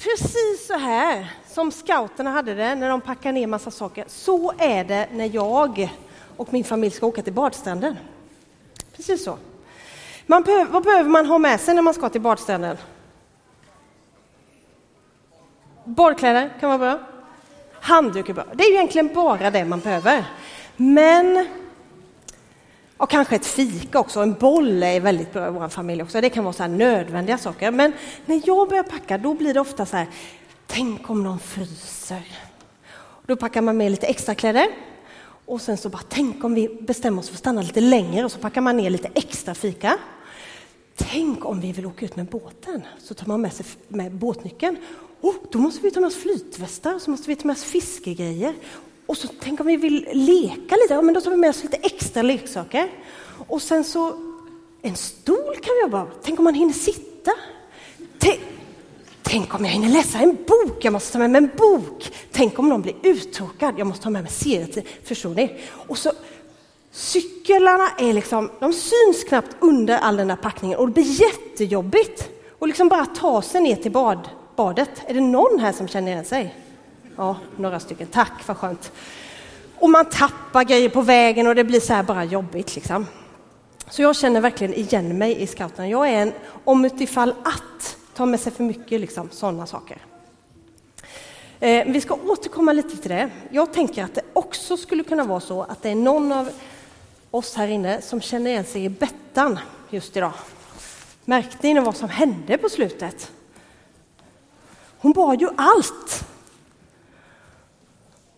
precis så här som scouterna hade det när de packade ner massa saker. Så är det när jag och min familj ska åka till badstranden. Precis så. Man behöver, vad behöver man ha med sig när man ska till badstranden? Badkläder kan vara bra. Handduk är bra. Det är egentligen bara det man behöver. Men och kanske ett fika också, en boll är väldigt bra i vår familj också. Det kan vara så nödvändiga saker. Men när jag börjar packa, då blir det ofta så här, tänk om någon fryser. Då packar man med lite extra kläder. Och sen så bara, tänk om vi bestämmer oss för att stanna lite längre och så packar man ner lite extra fika. Tänk om vi vill åka ut med båten, så tar man med sig med båtnyckeln. Oh, då måste vi ta med oss flytvästar, så måste vi ta med oss fiskegrejer. Och så tänk om vi vill leka lite, ja, men då tar vi med oss lite extra leksaker. Och sen så, en stol kan vi ha bara. Tänk om man hinner sitta. Tänk, tänk om jag hinner läsa en bok, jag måste ta med mig en bok. Tänk om någon blir uttråkad, jag måste ta med mig serietid. Förstår ni? Och så Cyklarna är liksom, de syns knappt under all den där packningen och det blir jättejobbigt att liksom bara ta sig ner till bad, badet. Är det någon här som känner igen sig? Ja, några stycken. Tack, vad skönt. Och man tappar grejer på vägen och det blir så här bara jobbigt. Liksom. Så jag känner verkligen igen mig i scouterna. Jag är en om utifall att ta med sig för mycket, liksom, sådana saker. Eh, vi ska återkomma lite till det. Jag tänker att det också skulle kunna vara så att det är någon av oss här inne som känner igen sig i Bettan just idag. Märkte ni vad som hände på slutet? Hon bar ju allt.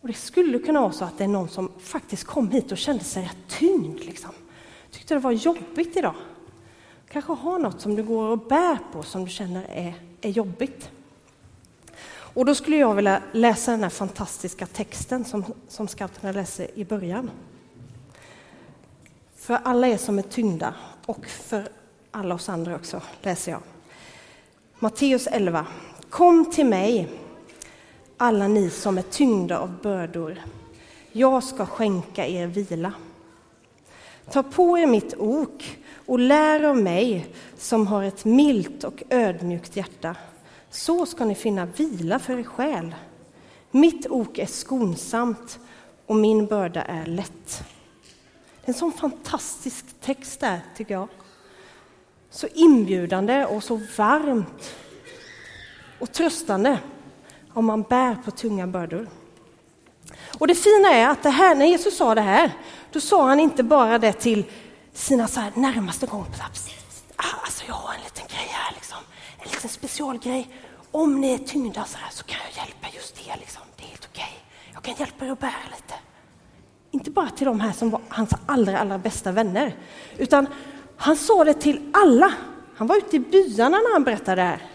Och det skulle kunna vara så att det är någon som faktiskt kom hit och kände sig rätt tyngd. Liksom. Tyckte det var jobbigt idag. Kanske har något som du går och bär på som du känner är, är jobbigt. Och då skulle jag vilja läsa den här fantastiska texten som, som scouterna läser i början. För alla er som är tyngda och för alla oss andra också, läser jag. Matteus 11. Kom till mig, alla ni som är tyngda av bördor. Jag ska skänka er vila. Ta på er mitt ok och lär av mig som har ett milt och ödmjukt hjärta. Så ska ni finna vila för er själ. Mitt ok är skonsamt och min börda är lätt. Det är en sån fantastisk text där, tycker jag. Så inbjudande och så varmt och tröstande om man bär på tunga bördor. Och det fina är att det här, när Jesus sa det här, då sa han inte bara det till sina så närmaste kompisar. Ah, alltså jag har en liten grej här, liksom. en liten specialgrej. Om ni är tyngda så här så kan jag hjälpa just er. Liksom. Det är helt okej. Okay. Jag kan hjälpa er att bära lite. Inte bara till de här som var hans allra, allra bästa vänner, utan han sa det till alla. Han var ute i byarna när han berättade det här.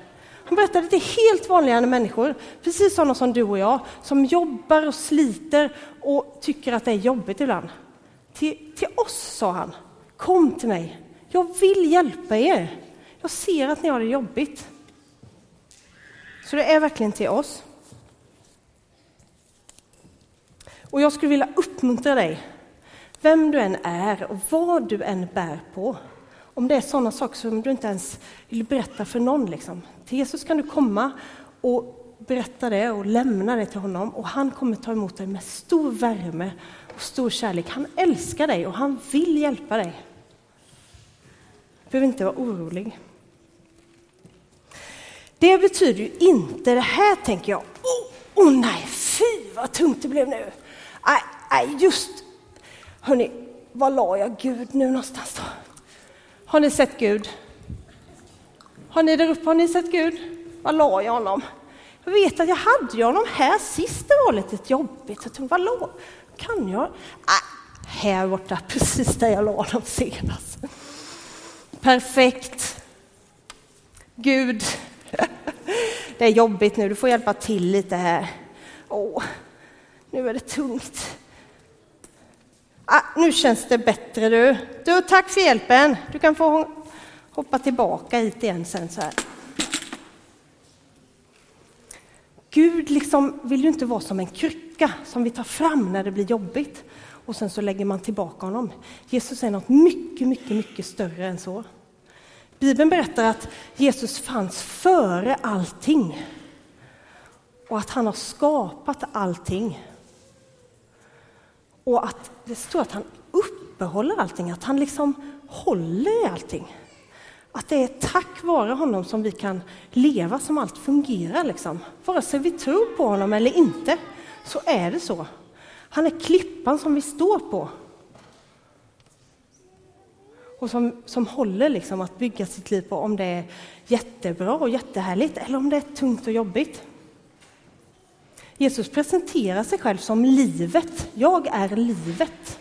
Han berättade till helt vanliga människor, precis sådana som du och jag, som jobbar och sliter och tycker att det är jobbigt ibland. Till, till oss, sa han, kom till mig. Jag vill hjälpa er. Jag ser att ni har det jobbigt. Så det är verkligen till oss. Och jag skulle vilja uppmuntra dig, vem du än är och vad du än bär på. Om det är sådana saker som du inte ens vill berätta för någon. Liksom. Till Jesus kan du komma och berätta det och lämna det till honom och han kommer ta emot dig med stor värme och stor kärlek. Han älskar dig och han vill hjälpa dig. Du behöver inte vara orolig. Det betyder ju inte det här, tänker jag. Åh oh, oh, nej, fy vad tungt det blev nu. Nej, nej just... Hörni, var la jag Gud nu någonstans då? Har ni sett Gud? Har ni där uppe, har ni sett Gud? Var la jag honom? Jag vet att jag hade honom här sist, det var lite jobbigt. Jag tänkte, var la Kan jag? Ah, här borta, precis där jag la honom senast. Perfekt. Gud, det är jobbigt nu, du får hjälpa till lite här. Åh, nu är det tungt. Ah, nu känns det bättre du. Du, tack för hjälpen. Du kan få hoppa tillbaka hit igen sen så här. Gud liksom vill ju inte vara som en krycka som vi tar fram när det blir jobbigt och sen så lägger man tillbaka honom. Jesus är något mycket, mycket, mycket större än så. Bibeln berättar att Jesus fanns före allting. och att han har skapat allting. Och att det står att han uppehåller allting, att han liksom håller i allting. Att det är tack vare honom som vi kan leva, som allt fungerar. Liksom. Vare sig vi tror på honom eller inte, så är det så. Han är klippan som vi står på. Och som, som håller liksom att bygga sitt liv på om det är jättebra och jättehärligt eller om det är tungt och jobbigt. Jesus presenterar sig själv som livet. Jag är livet.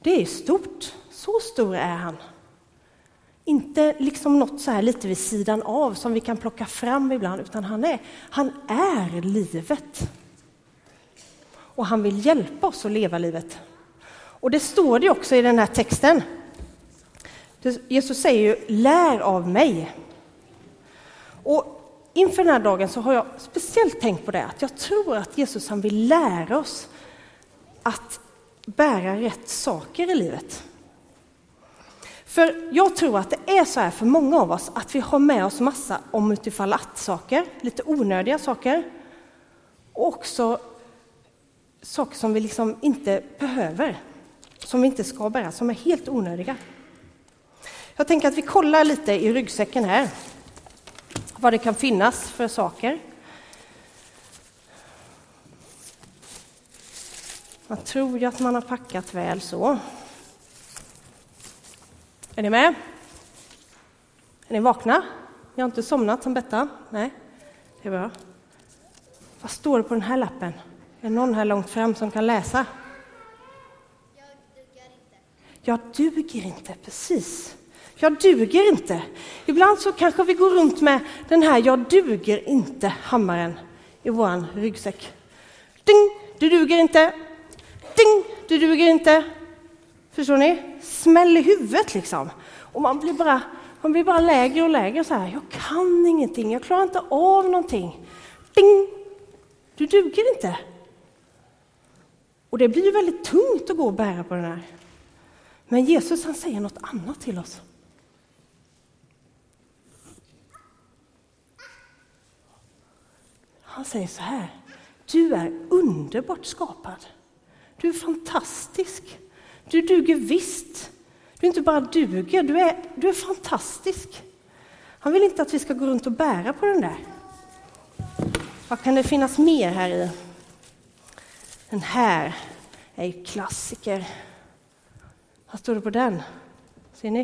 Det är stort. Så stor är han. Inte liksom något så här lite vid sidan av som vi kan plocka fram ibland, utan han är, han är livet. Och han vill hjälpa oss att leva livet. Och det står det också i den här texten. Jesus säger ju lär av mig. Och inför den här dagen så har jag speciellt tänkt på det, att jag tror att Jesus han vill lära oss att bära rätt saker i livet. För jag tror att det är så här för många av oss att vi har med oss massa om utifall att-saker, lite onödiga saker. Och också saker som vi liksom inte behöver, som vi inte ska bära, som är helt onödiga. Jag tänker att vi kollar lite i ryggsäcken här, vad det kan finnas för saker. Man tror ju att man har packat väl så. Är ni med? Är ni vakna? Ni har inte somnat som Bettan? Nej, det är bra. Vad står det på den här lappen? Är det någon här långt fram som kan läsa? Jag duger inte. Jag duger inte, precis. Jag duger inte. Ibland så kanske vi går runt med den här jag duger inte-hammaren i vår ryggsäck. Ding! Du duger inte. Ding! Du duger inte. Förstår ni? Smäll i huvudet liksom. Och man blir bara, man blir bara lägre och lägre så här. Jag kan ingenting, jag klarar inte av någonting. Ding! Du duger inte. Och det blir väldigt tungt att gå och bära på den här. Men Jesus han säger något annat till oss. Han säger så här. Du är underbart skapad. Du är fantastisk. Du duger visst. Du inte bara duger, du är, du är fantastisk. Han vill inte att vi ska gå runt och bära på den där. Vad kan det finnas mer här i? Den här är ju klassiker. Vad står det på den? Ser ni?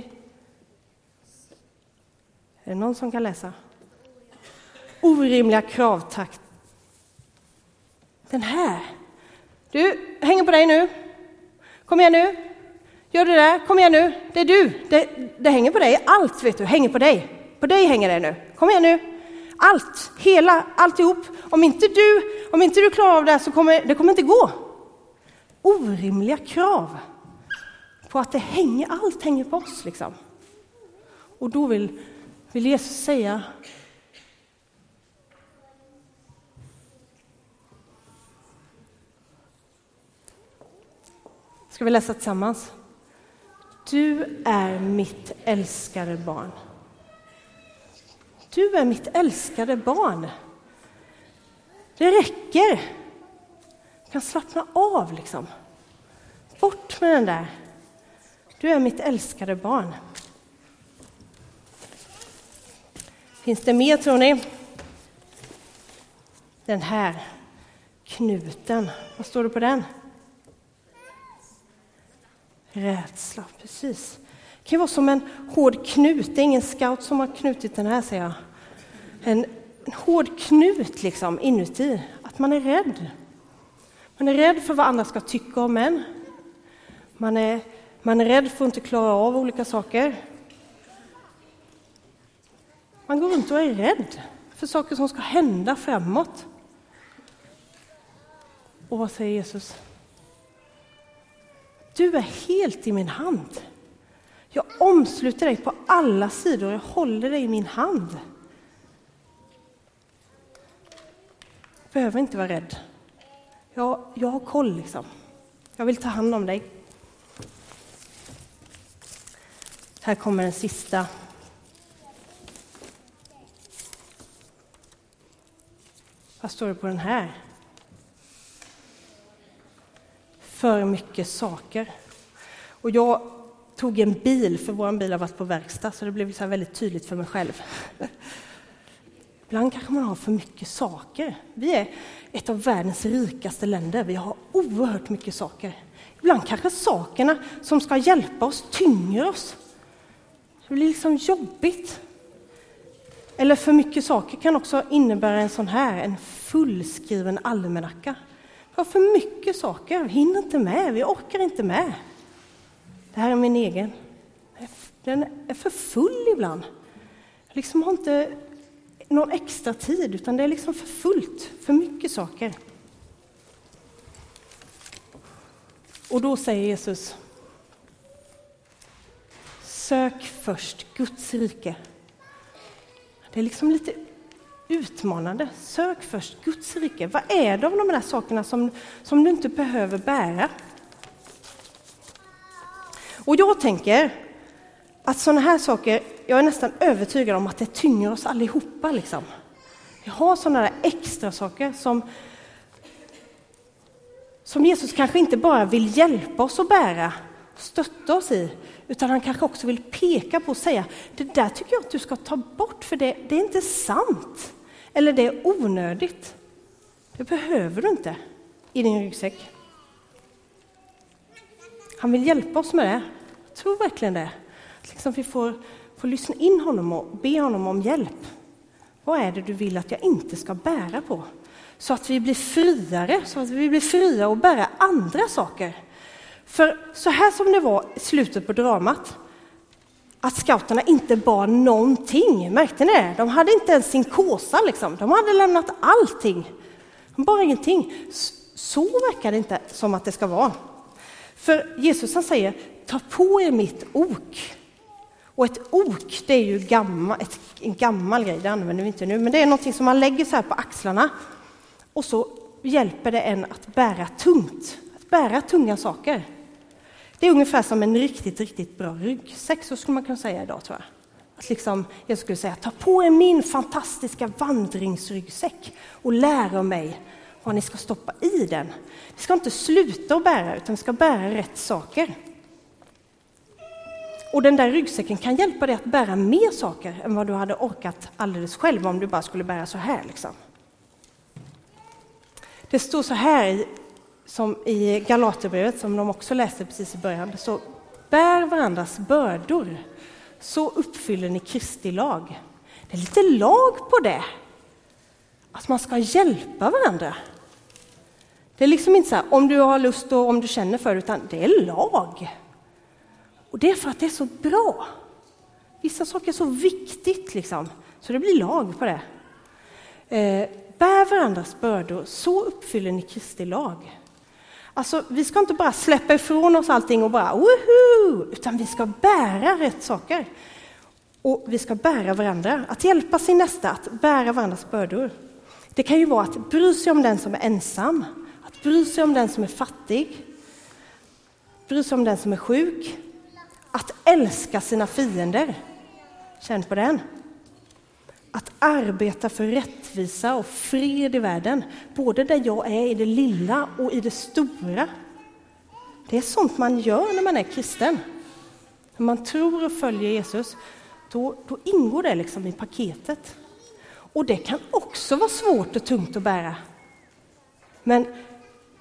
Är det någon som kan läsa? Orimliga krav, tack. Den här. Du, hänger på dig nu. Kom igen nu. Gör det där. Kom igen nu. Det är du. Det, det hänger på dig. Allt vet du hänger på dig. På dig hänger det nu. Kom igen nu. Allt, hela, alltihop. Om inte du, om inte du klarar av det här så kommer det kommer inte gå. Orimliga krav på att det hänger, allt hänger på oss. Liksom. Och då vill, vill Jesus säga Ska vi läsa tillsammans? Du är mitt älskade barn. Du är mitt älskade barn. Det räcker. Du kan slappna av, liksom. Bort med den där. Du är mitt älskade barn. Finns det mer, tror ni? Den här knuten, vad står det på den? Rädsla, precis. Det kan vara som en hård knut. Det är ingen scout som har knutit den här, säger jag. En, en hård knut liksom inuti, att man är rädd. Man är rädd för vad andra ska tycka om en. Man är, man är rädd för att inte klara av olika saker. Man går runt och är rädd för saker som ska hända framåt. Och vad säger Jesus? Du är helt i min hand. Jag omsluter dig på alla sidor, jag håller dig i min hand. behöver inte vara rädd. Jag, jag har koll, liksom. Jag vill ta hand om dig. Här kommer den sista. Vad står det på den här? För mycket saker. Och jag tog en bil, för vår bil har varit på verkstad, så det blev så väldigt tydligt för mig själv. Ibland kanske man har för mycket saker. Vi är ett av världens rikaste länder. Vi har oerhört mycket saker. Ibland kanske sakerna som ska hjälpa oss tynger oss. Det blir liksom jobbigt. Eller för mycket saker kan också innebära en sån här, en fullskriven almanacka. Vi har för mycket saker, vi hinner inte med, vi orkar inte med. Det här är min egen. Den är för full ibland. Jag liksom har inte någon extra tid, utan det är liksom för fullt, för mycket saker. Och då säger Jesus Sök först Guds rike. Det är liksom lite utmanande. Sök först Guds rike. Vad är det av de där sakerna som, som du inte behöver bära? Och jag tänker att sådana här saker, jag är nästan övertygad om att det tynger oss allihopa. Liksom. Vi har sådana där extra saker som, som Jesus kanske inte bara vill hjälpa oss att bära, stötta oss i, utan han kanske också vill peka på och säga, det där tycker jag att du ska ta bort, för det, det är inte sant. Eller det är onödigt. Det behöver du inte i din ryggsäck. Han vill hjälpa oss med det. Jag tror verkligen det. Att liksom vi får, får lyssna in honom och be honom om hjälp. Vad är det du vill att jag inte ska bära på? Så att vi blir friare, så att vi blir fria att bära andra saker. För så här som det var i slutet på dramat, att scouterna inte bar någonting. Märkte ni det? De hade inte ens sin kåsa, liksom. de hade lämnat allting. De bar ingenting. Så verkar det inte som att det ska vara. För Jesus han säger, ta på er mitt ok. Och ett ok, det är ju gammal, ett, en gammal grej, det använder vi inte nu, men det är någonting som man lägger så här på axlarna och så hjälper det en att bära tungt, att bära tunga saker. Det är ungefär som en riktigt, riktigt bra ryggsäck, så skulle man kunna säga idag tror jag. Att liksom, jag skulle säga, ta på er min fantastiska vandringsryggsäck och lär av mig vad ni ska stoppa i den. Vi ska inte sluta att bära, utan vi ska bära rätt saker. Och den där ryggsäcken kan hjälpa dig att bära mer saker än vad du hade orkat alldeles själv om du bara skulle bära så här. Liksom. Det står så här i, som i Galaterbrevet, som de också läste precis i början. Så bär varandras bördor, så uppfyller ni Kristi lag. Det är lite lag på det, att man ska hjälpa varandra. Det är liksom inte så här, om du har lust och om du känner för det, utan det är lag. Och det är för att det är så bra. Vissa saker är så viktigt, liksom, så det blir lag på det. Eh, bär varandras bördor, så uppfyller ni Kristi lag. Alltså, vi ska inte bara släppa ifrån oss allting och bara woho! Utan vi ska bära rätt saker. Och vi ska bära varandra, att hjälpa sin nästa att bära varandras bördor. Det kan ju vara att bry sig om den som är ensam, att bry sig om den som är fattig, bry sig om den som är sjuk, att älska sina fiender. Känn på den. Arbeta för rättvisa och fred i världen, både där jag är i det lilla och i det stora. Det är sånt man gör när man är kristen. När man tror och följer Jesus, då, då ingår det liksom i paketet. Och det kan också vara svårt och tungt att bära. Men,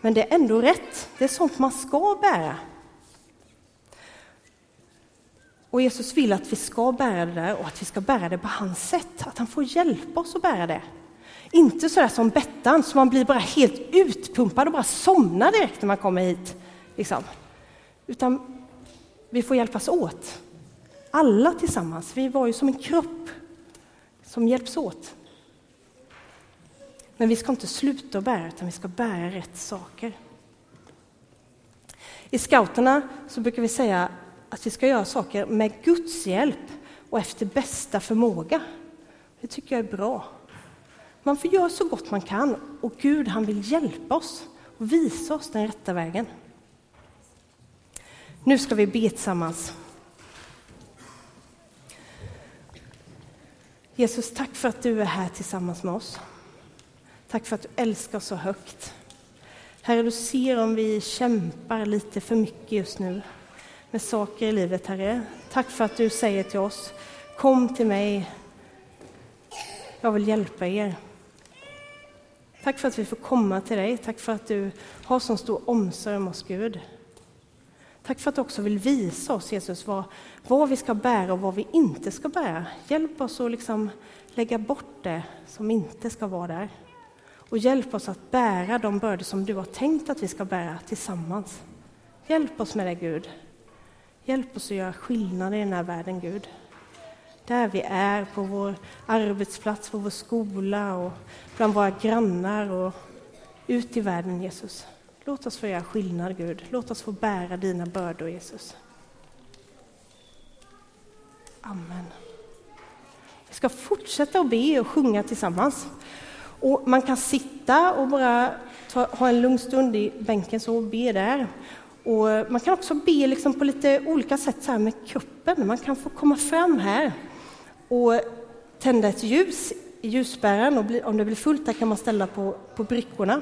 men det är ändå rätt. Det är sånt man ska bära. Och Jesus vill att vi ska bära det där och att vi ska bära det på hans sätt, att han får hjälpa oss att bära det. Inte sådär som Bettan, så man blir bara helt utpumpad och bara somnar direkt när man kommer hit. Liksom. Utan vi får hjälpas åt. Alla tillsammans. Vi var ju som en kropp som hjälps åt. Men vi ska inte sluta att bära, utan vi ska bära rätt saker. I scouterna så brukar vi säga att vi ska göra saker med Guds hjälp och efter bästa förmåga. Det tycker jag är bra. Man får göra så gott man kan och Gud han vill hjälpa oss och visa oss den rätta vägen. Nu ska vi be tillsammans. Jesus, tack för att du är här tillsammans med oss. Tack för att du älskar oss så högt. Herre, du ser om vi kämpar lite för mycket just nu med saker i livet, Herre. Tack för att du säger till oss, kom till mig, jag vill hjälpa er. Tack för att vi får komma till dig. Tack för att du har så stor omsorg om oss, Gud. Tack för att du också vill visa oss, Jesus, vad, vad vi ska bära och vad vi inte ska bära. Hjälp oss att liksom lägga bort det som inte ska vara där. Och hjälp oss att bära de bördor som du har tänkt att vi ska bära tillsammans. Hjälp oss med det, Gud. Hjälp oss att göra skillnad i den här världen, Gud där vi är, på vår arbetsplats, på vår skola och bland våra grannar och ut i världen, Jesus. Låt oss få göra skillnad, Gud. Låt oss få bära dina bördor, Jesus. Amen. Vi ska fortsätta att be och sjunga tillsammans. Och man kan sitta och bara ta, ha en lugn stund i bänken så och be där. Och man kan också be liksom på lite olika sätt så med kuppen. Man kan få komma fram här och tända ett ljus i ljusbäraren. Och om det blir fullt där kan man ställa på, på brickorna.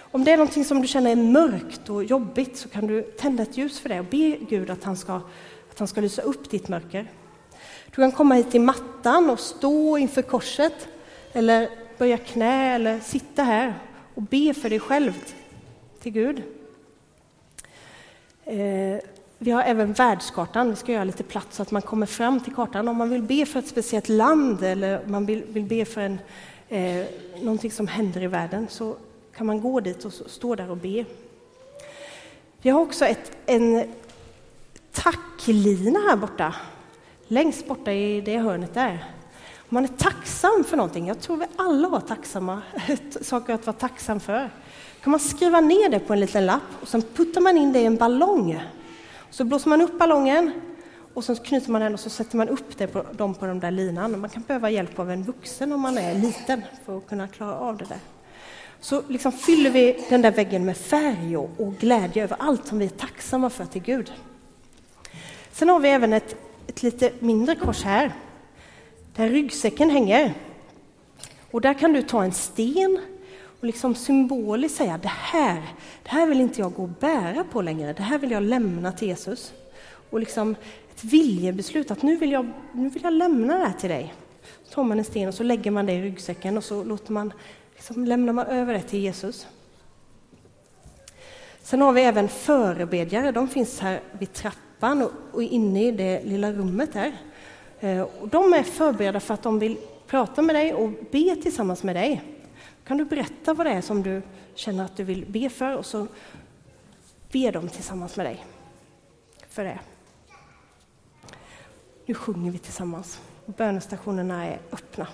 Om det är någonting som du känner är mörkt och jobbigt så kan du tända ett ljus för det och be Gud att han ska, att han ska lysa upp ditt mörker. Du kan komma hit till mattan och stå inför korset eller böja knä eller sitta här och be för dig själv till Gud. Eh, vi har även världskartan, vi ska göra lite plats så att man kommer fram till kartan. Om man vill be för ett speciellt land eller man vill, vill be för en, eh, någonting som händer i världen så kan man gå dit och stå där och be. Vi har också ett, en tacklina här borta, längst borta i det hörnet där. Om man är tacksam för någonting, jag tror vi alla har tacksamma saker att vara tacksam för, kan man skriva ner det på en liten lapp och sen puttar man in det i en ballong så blåser man upp ballongen och sen knyter man den och så sätter man upp det på, dem på de där linan. Man kan behöva hjälp av en vuxen om man är liten för att kunna klara av det där. Så liksom fyller vi den där väggen med färg och, och glädje över allt som vi är tacksamma för till Gud. Sen har vi även ett, ett lite mindre kors här, där ryggsäcken hänger. Och där kan du ta en sten och liksom symboliskt säga det här, det här vill inte jag gå och bära på längre, det här vill jag lämna till Jesus. Och liksom ett viljebeslut att nu vill jag, nu vill jag lämna det här till dig. Så tar man en sten och så lägger man det i ryggsäcken och så låter man, liksom lämnar man över det till Jesus. Sen har vi även förebedjare, de finns här vid trappan och, och inne i det lilla rummet här. Eh, och de är förberedda för att de vill prata med dig och be tillsammans med dig kan du berätta vad det är som du känner att du vill be för och så ber de tillsammans med dig för det. Nu sjunger vi tillsammans. Bönestationerna är öppna.